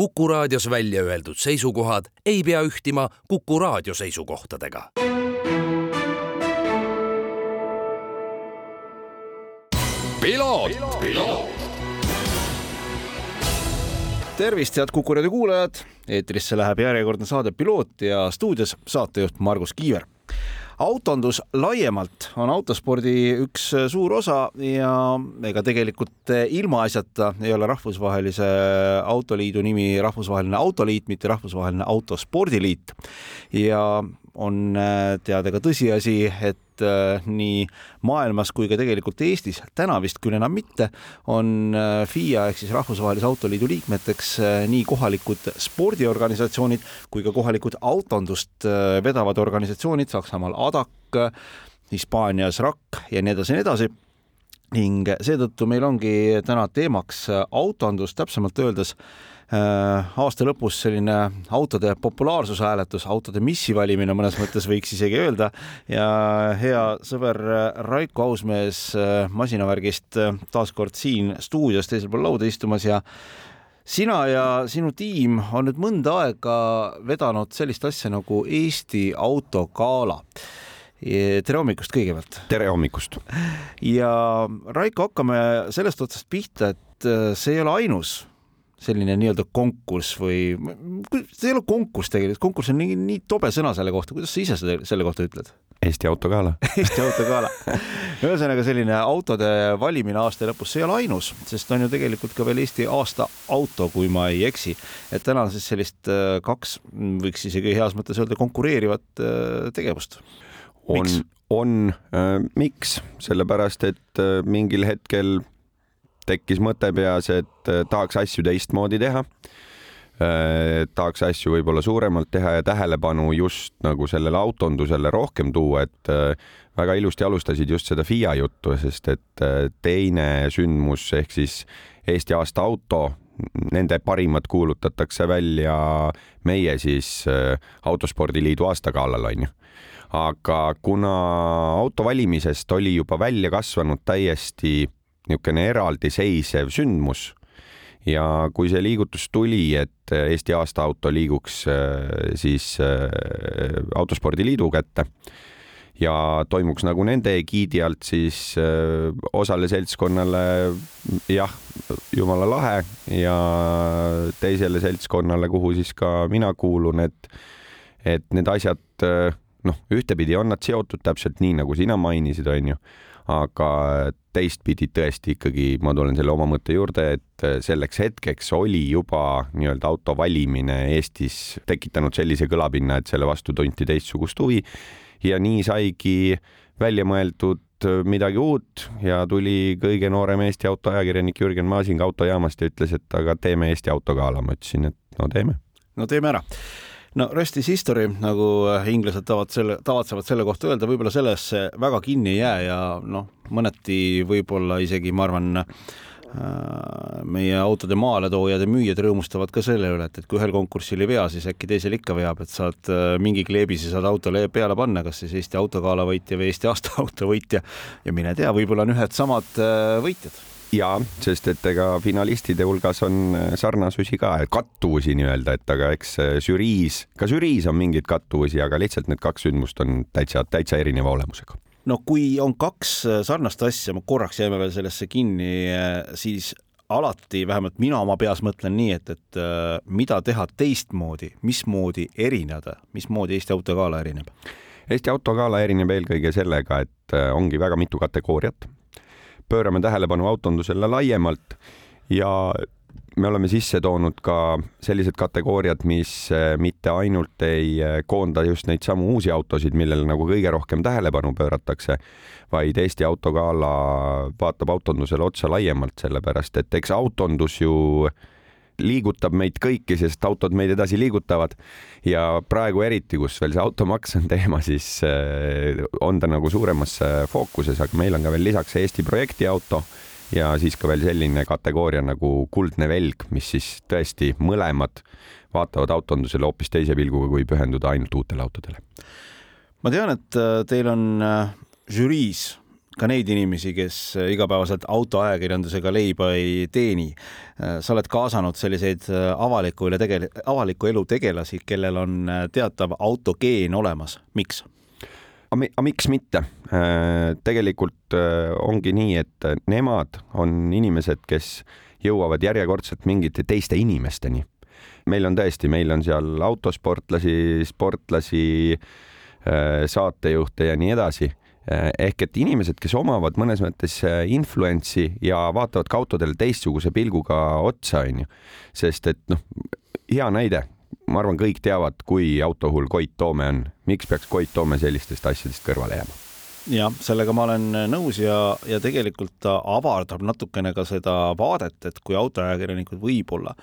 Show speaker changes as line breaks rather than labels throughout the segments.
Kuku raadios välja öeldud seisukohad ei pea ühtima Kuku raadio seisukohtadega.
tervist, head Kuku raadio kuulajad. eetrisse läheb järjekordne saade Piloot ja stuudios saatejuht Margus Kiiver autondus laiemalt on autospordi üks suur osa ja ega tegelikult ilmaasjata ei ole Rahvusvahelise Autoliidu nimi Rahvusvaheline Autoliit, mitte Rahvusvaheline Autospordiliit. ja on teada ka tõsiasi, et äh, nii maailmas kui ka tegelikult Eestis, täna vist küll enam mitte, on äh, FIA ehk siis Rahvusvahelise Autoliidu liikmeteks äh, nii kohalikud spordiorganisatsioonid kui ka kohalikud autondust vedavad organisatsioonid, Saksamaal ADAC, Hispaanias RAC ja nii edasi ja nii edasi. Ning seetõttu meil ongi täna teemaks autondus, täpsemalt öeldes äh, aasta lõpus selline autode populaarsuse hääletus, autode missi valimine mõnes mõttes võiks isegi öelda ja hea sõber Raiko Ausmees äh, masinavärgist äh, taas kord siin stuudios teisel pool lauda istumas ja sina ja sinu tiim on nüüd mõnda aega vedanud sellist asja nagu Eesti autogala tere hommikust kõigepealt.
tere hommikust.
ja Raiko, hakkame sellest otsast pihta, et äh, see ei ole ainus selline nii-öelda konkurss või see ei ole konkurss tegelikult, konkurss on nii, nii tobe sõna selle kohta, kuidas sa ise seda, selle kohta ütled?
Eesti autogala
Eesti autogala. ühesõnaga selline autode valimine aasta lõpus, see ei ole ainus, sest on ju tegelikult ka veel Eesti aasta auto, kui ma ei eksi. et täna on siis sellist äh, kaks, võiks isegi heas mõttes öelda, konkureerivat äh, tegevust
on, on äh,, miks, sellepärast et äh, mingil hetkel tekkis mõte peas, et äh, tahaks asju teistmoodi teha äh,. tahaks asju võib-olla suuremalt teha ja tähelepanu just nagu sellele autondusele rohkem tuua, et äh, väga ilusti alustasid just seda FIA juttu, sest et teine sündmus ehk siis Eesti aasta auto nende parimad kuulutatakse välja meie siis Autospordiliidu aastagalal onju aga kuna auto valimisest oli juba välja kasvanud täiesti niisugune eraldiseisev sündmus. Ja kui see liigutus tuli, et Eesti aasta auto liiguks äh, siis äh, Autospordiliidu kätte ja toimuks nagu nende egiidi alt, siis äh, osale seltskonnale jah, jumala lahe ja teisele seltskonnale, kuhu siis ka mina kuulun, et et need asjad noh, ühtepidi on nad seotud täpselt nii, nagu sina mainisid, onju, aga teistpidi tõesti ikkagi ma tulen selle oma mõtte juurde, et selleks hetkeks oli juba nii-öelda auto valimine Eestis tekitanud sellise kõlapinna, et selle vastu tunti teistsugust huvi ja nii saigi välja mõeldud midagi uut ja tuli kõige noorem Eesti autoajakirjanik Jürgen Masing autojaamast ja ütles, et aga teeme Eesti autogala. ma ütlesin, et no teeme.
no teeme ära no rest is history, nagu äh, inglased tavad selle, tavatsevad selle kohta öelda, võib-olla sellesse väga kinni ei jää ja noh, mõneti võib-olla isegi ma arvan, äh, meie autode maaletoojad ja müüjad rõõmustavad ka selle üle, et, et kui ühel konkursil ei vea, siis äkki teisel ikka veab, et saad äh, mingi kleebisi saad autole peale panna, kas siis Eesti autogala võitja või Eesti aasta auto võitja. Ja mine tea, võib-olla on ühed samad võitjad
ja sest et ega finalistide hulgas on äh, sarnasusi ka, kattuvusi nii-öelda, et aga eks äh, žüriis, ka žüriis on mingeid kattuvusi, aga lihtsalt need kaks sündmust on täitsa, täitsa erineva olemusega.
no kui on kaks äh, sarnast asja, ma korraks jääme veel sellesse kinni, siis alati, vähemalt mina oma peas mõtlen nii, et, et mida teha teistmoodi, mismoodi erineda, mismoodi Eesti autogala erineb?
Eesti autogala erineb eelkõige sellega, et ongi väga mitu kategooriat pöörame tähelepanu autondusele laiemalt ja me oleme sisse toonud ka sellised kategooriad, mis eh, mitte ainult ei eh, koonda just neid samu uusi autosid, millele nagu kõige rohkem tähelepanu pööratakse, vaid Eesti Autogala vaatab autondusele otsa laiemalt, sellepärast et eks autondus ju äh, liigutab meid kõiki, sest autod meid edasi liigutavad. ja praegu eriti, kus veel see automaks on teema, siis äh, on ta nagu suuremas fookuses, aga meil on ka veel lisaks Eesti projekti auto ja siis ka veel selline kategooria nagu kuldne velg, mis siis tõesti mõlemad vaatavad autondusele hoopis teise pilguga, kui pühenduda ainult uutele autodele.
ma tean, et äh, teil on äh, žüriis ka neid inimesi, kes igapäevaselt autoajakirjandusega leiba ei teeni. sa oled kaasanud selliseid avaliku üle tegel-, avaliku elu tegelasi, kellel on teatav autogeen olemas, miks?
aga miks mitte? tegelikult ongi nii, et nemad on inimesed, kes jõuavad järjekordselt mingite teiste inimesteni. meil on tõesti, meil on seal autosportlasi, sportlasi, saatejuhte ja nii edasi ehk et inimesed, kes omavad mõnes mõttes eh, influentsi ja vaatavad ka autodele teistsuguse pilguga otsa, onju. sest et noh, hea näide, ma arvan, kõik teavad, kui autohull Koit Toome on. miks peaks Koit Toome sellistest asjadest kõrvale jääma?
jah, sellega ma olen nõus ja, ja tegelikult ta avardab natukene ka seda vaadet, et kui autoajakirjanikud võib-olla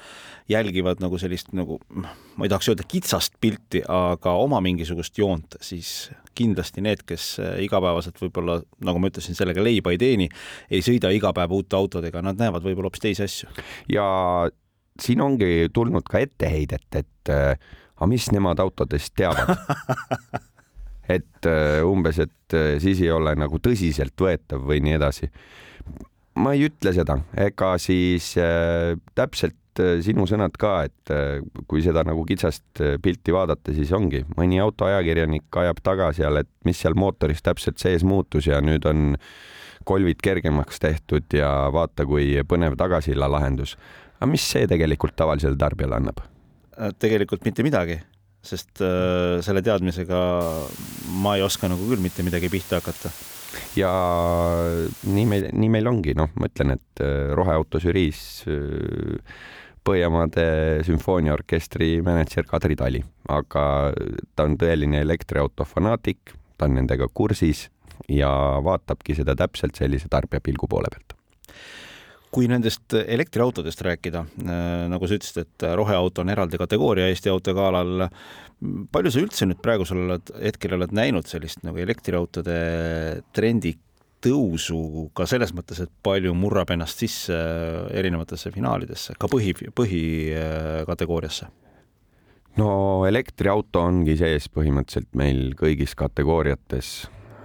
jälgivad nagu sellist nagu, ma ei tahaks öelda kitsast pilti, aga oma mingisugust joont, siis kindlasti need, kes igapäevaselt võib-olla, nagu ma ütlesin, sellega leiba ei teeni, ei sõida iga päev uute autodega, nad näevad võib-olla hoopis teisi asju.
ja siin ongi tulnud ka etteheidet, et aga mis nemad autodest teavad et äh, umbes, et äh, siis ei ole nagu tõsiseltvõetav või nii edasi. ma ei ütle seda, ega siis äh, täpselt äh, sinu sõnad ka, et äh, kui seda nagu kitsast äh, pilti vaadata, siis ongi mõni autoajakirjanik ajab taga seal, et mis seal mootoris täpselt sees muutus ja nüüd on kolvid kergemaks tehtud ja vaata, kui põnev tagasilla lahendus. aga mis see tegelikult tavalisele tarbijale annab?
tegelikult mitte midagi sest selle teadmisega ma ei oska nagu küll mitte midagi pihta hakata.
ja nii meil, nii meil ongi, noh, ma ütlen, et roheauto žüriis Põhjamaade sümfooniaorkestri mänedžer Kadri Tali, aga ta on tõeline elektriauto fanaatik, ta on nendega kursis ja vaatabki seda täpselt sellise tarbijapilgu poole pealt.
Kui nendest elektriautodest rääkida, äh, nagu sa ütlesid, et roheauto on eraldi kategooria Eesti autogalal, palju sa üldse nüüd praegusel hetkel oled näinud sellist nagu elektriautode trendi tõusu ka selles mõttes, et palju murrab ennast sisse erinevatesse finaalidesse, ka põhi, põhikategooriasse?
no elektriauto ongi sees põhimõtteliselt meil kõigis kategooriates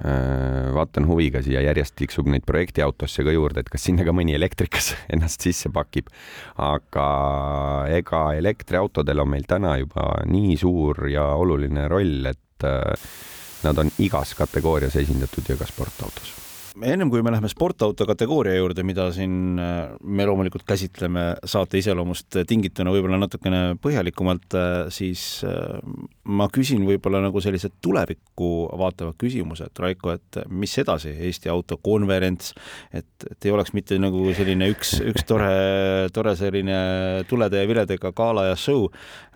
Äh, vaatan huviga siia järjest tiksub neid projektiautosse ka juurde, et kas sinna ka mõni elektrikas ennast sisse pakib. aga ega elektriautodel on meil täna juba nii suur ja oluline roll, et äh, nad on igas kategoorias esindatud ja ka sportautos
ennem kui me läheme sportauto kategooria juurde, mida siin äh, me loomulikult käsitleme saate iseloomust tingituna võib-olla natukene põhjalikumalt, äh, siis äh, ma küsin võib-olla nagu sellised tulevikku vaatavad küsimused, Raiko, et mis edasi, Eesti autokonverents, et, et ei oleks mitte nagu selline üks, üks tore, tore selline tulede ja viledega gala ja show,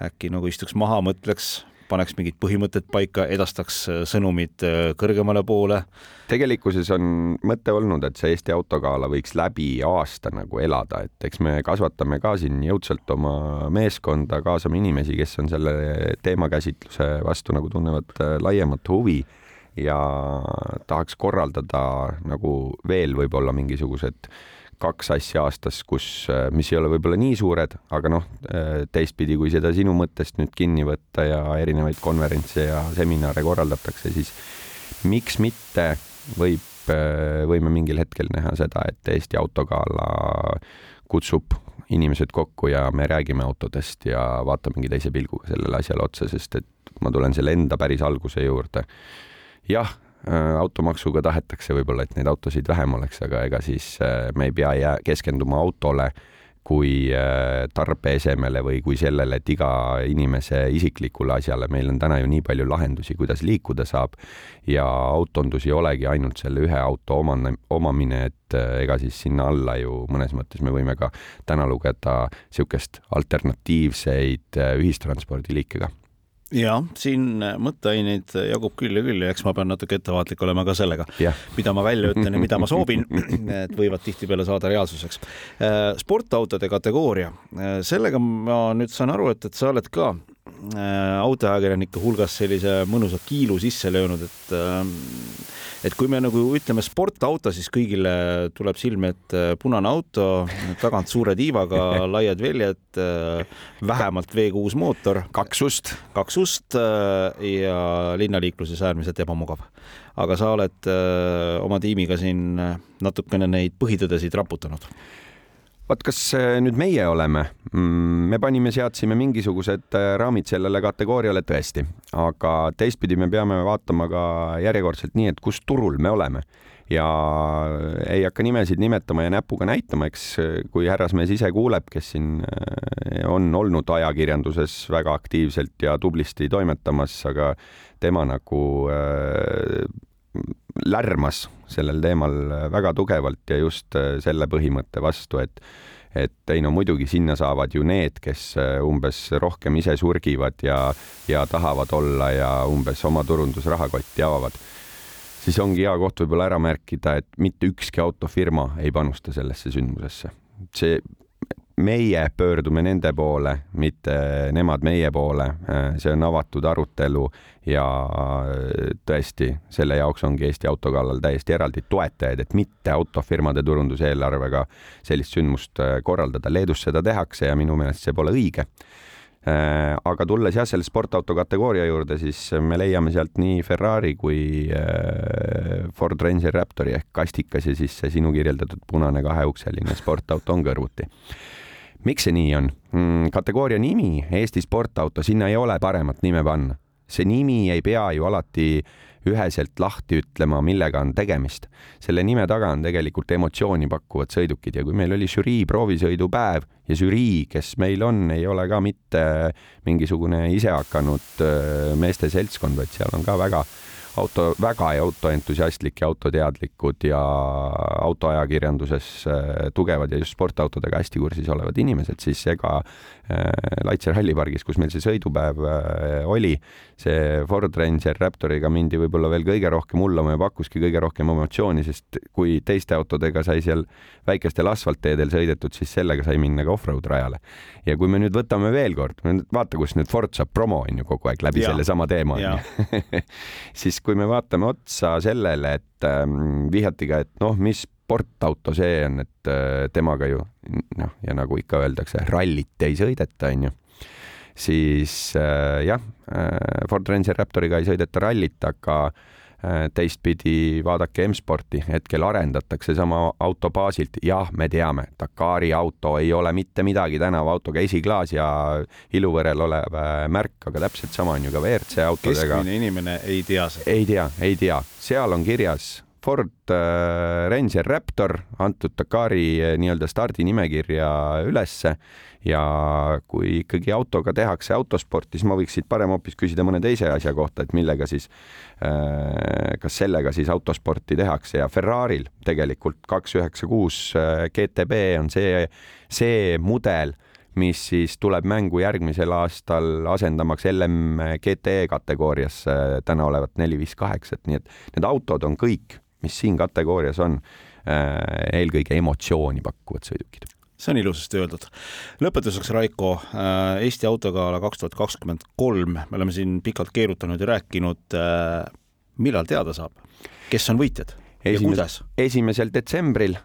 äkki nagu istuks maha, mõtleks paneks mingid põhimõtted paika, edastaks äh, sõnumid äh, kõrgemale poole.
tegelikkuses on mõte olnud, et see Eesti autogala võiks läbi aasta nagu elada, et eks me kasvatame ka siin jõudsalt oma meeskonda, kaasame inimesi, kes on selle teemakäsitluse vastu nagu tunnevad äh, laiemat huvi ja tahaks korraldada nagu veel võib-olla mingisugused kaks asja aastas, kus, äh, mis ei ole võib-olla nii suured, aga noh, äh, teistpidi, kui seda sinu mõttest nüüd kinni võtta ja erinevaid konverentse ja seminare korraldatakse, siis miks mitte võib, äh, võime mingil hetkel näha seda, et Eesti Autogala kutsub inimesed kokku ja me räägime autodest ja vaatamegi teise pilguga sellele asjale otsa, sest et ma tulen selle enda päris alguse juurde. jah, automaksuga tahetakse võib-olla, et neid autosid vähem oleks, aga ega siis äh, me ei pea jää, keskenduma autole kui äh, tarbeesemele või kui sellele, et iga inimese isiklikule asjale, meil on täna ju nii palju lahendusi, kuidas liikuda saab ja autondus ei olegi ainult selle ühe auto omane, omamine, et ega siis sinna alla ju mõnes mõttes me võime ka täna lugeda niisugust alternatiivseid ühistranspordiliike ka
ja siin mõtteaineid jagub küll ja küll ja eks ma pean natuke ettevaatlik olema ka sellega mida ma välja ütlen ja mida ma soovin, et võivad tihtipeale saada reaalsuseks. Äh, sportautode kategooria, äh, sellega ma nüüd saan aru, et, et sa oled ka autoajakirjanike hulgas sellise mõnusa kiilu sisse löönud, et et kui me nagu ütleme sportauto, siis kõigile tuleb silme ette punane auto, tagant suure tiivaga, laiad väljad, vähemalt V6 mootor.
kaks ust.
kaks ust ja linnaliikluses äärmiselt ebamugav. aga sa oled oma tiimiga siin natukene neid põhitõdesid raputanud
vaat kas äh, nüüd meie oleme, mm, me panime, seadsime mingisugused äh, raamid sellele kategooriale tõesti, aga teistpidi me peame vaatama ka järjekordselt nii, et kus turul me oleme. Ja ei hakka nimesid nimetama ja näpuga näitama, eks kui härrasmees ise kuuleb, kes siin äh, on olnud ajakirjanduses väga aktiivselt ja tublisti toimetamas, aga tema nagu lärmas sellel teemal väga tugevalt ja just äh, selle põhimõtte vastu, et et ei no muidugi sinna saavad ju need, kes äh, umbes rohkem ise surgivad ja, ja tahavad olla ja umbes oma turundusrahakotti avavad, siis ongi hea koht võib-olla ära märkida, et mitte ükski autofirma ei panusta sellesse sündmusesse. see meie pöördume nende poole, mitte nemad meie poole. see on avatud arutelu ja tõesti, selle jaoks ongi Eesti Auto kallal täiesti eraldi toetajaid, et mitte autofirmade turunduseelarvega sellist sündmust korraldada. Leedus seda tehakse ja minu meelest see pole õige aga tulles jah, selle sportauto kategooria juurde, siis me leiame sealt nii Ferrari kui Ford Ranger Raptori ehk kastikas ja siis see sinu kirjeldatud punane kaheukseline sportauto on kõrvuti miks see nii on? Mm, kategooria nimi Eesti sportauto, sinna ei ole paremat nime panna. see nimi ei pea ju alati üheselt lahti ütlema, millega on tegemist. selle nime taga on tegelikult emotsiooni pakkuvad sõidukid ja kui meil oli žürii proovisõidupäev ja žürii, kes meil on, ei ole ka mitte mingisugune isehakanud äh, meeste seltskond, vaid seal on ka väga auto, väga autoentusiastlik ja autoteadlikud ja autoajakirjanduses äh, tugevad ja just sportautodega hästi kursis olevad inimesed, siis ega Laitser hallipargis, kus meil see sõidupäev äh, oli, see Ford Ranger Raptoriga mindi võib-olla veel kõige rohkem hullama ja pakkuski kõige rohkem emotsiooni, sest kui teiste autodega sai seal väikestel asfaltteedel sõidetud, siis sellega sai minna ka off-road rajale. ja kui me nüüd võtame veel kord, vaata, kus nüüd Ford saab promo on ju kogu aeg läbi sellesama teema on ju. Siis kui me vaatame otsa sellele, et ähm, vihjati ka, et noh, mis sportauto see on, et äh, temaga ju noh, ja nagu ikka öeldakse, rallit ei sõideta, onju siis äh, jah äh,, Ford Ranger Raptoriga ei sõideta rallit, aga äh, teistpidi vaadake M-sporti, hetkel arendatakse sama auto baasilt, jah, me teame, Dakari auto ei ole mitte midagi tänavaautoga esiklaas ja iluvõrel olev äh, märk, aga täpselt sama on ju ka WRC autodega.
keskmine inimene ei tea seda.
ei tea, ei tea, seal on kirjas Ford äh, Ranger Raptor antud Dakari äh, nii-öelda stardinimekirja ülesse. Ja kui ikkagi autoga tehakse autosporti, siis ma võiks siit parem hoopis küsida mõne teise asja kohta, et millega siis, äh, kas sellega siis autosporti tehakse. Ja Ferrari'l tegelikult kaks üheksa kuus GTB on see, see mudel, mis siis tuleb mängu järgmisel aastal asendamaks LM GTE kategoorias täna olevat neli viis kaheksat, nii et need autod on kõik mis siin kategoorias on äh, eelkõige emotsiooni pakkuvad sõidukid
see on ilusasti öeldud. lõpetuseks, Raiko, äh, Eesti autogala kaks tuhat kakskümmend kolm, me oleme siin pikalt keerutanud ja rääkinud. Äh, millal teada saab, kes on võitjad?
Esimes, esimesel detsembril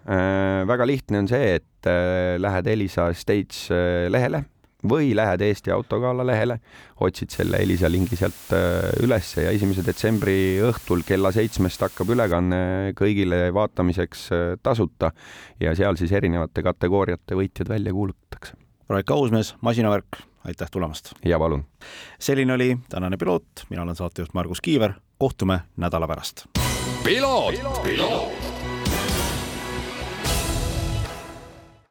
väga lihtne on see, et äh, lähed Elisa States äh, lehele, või lähed Eesti Autogala lehele, otsid selle Elisa lingi sealt äh, ülesse ja esimese detsembri õhtul kella seitsmest hakkab ülekanne kõigile vaatamiseks äh, tasuta ja seal siis erinevate kategooriate võitjad välja kuulutatakse.
Raik Ausmees, masinavärk, aitäh tulemast!
ja palun!
selline oli tänane piloot, mina olen saatejuht Margus Kiiver, kohtume nädala pärast. piloot, piloot.!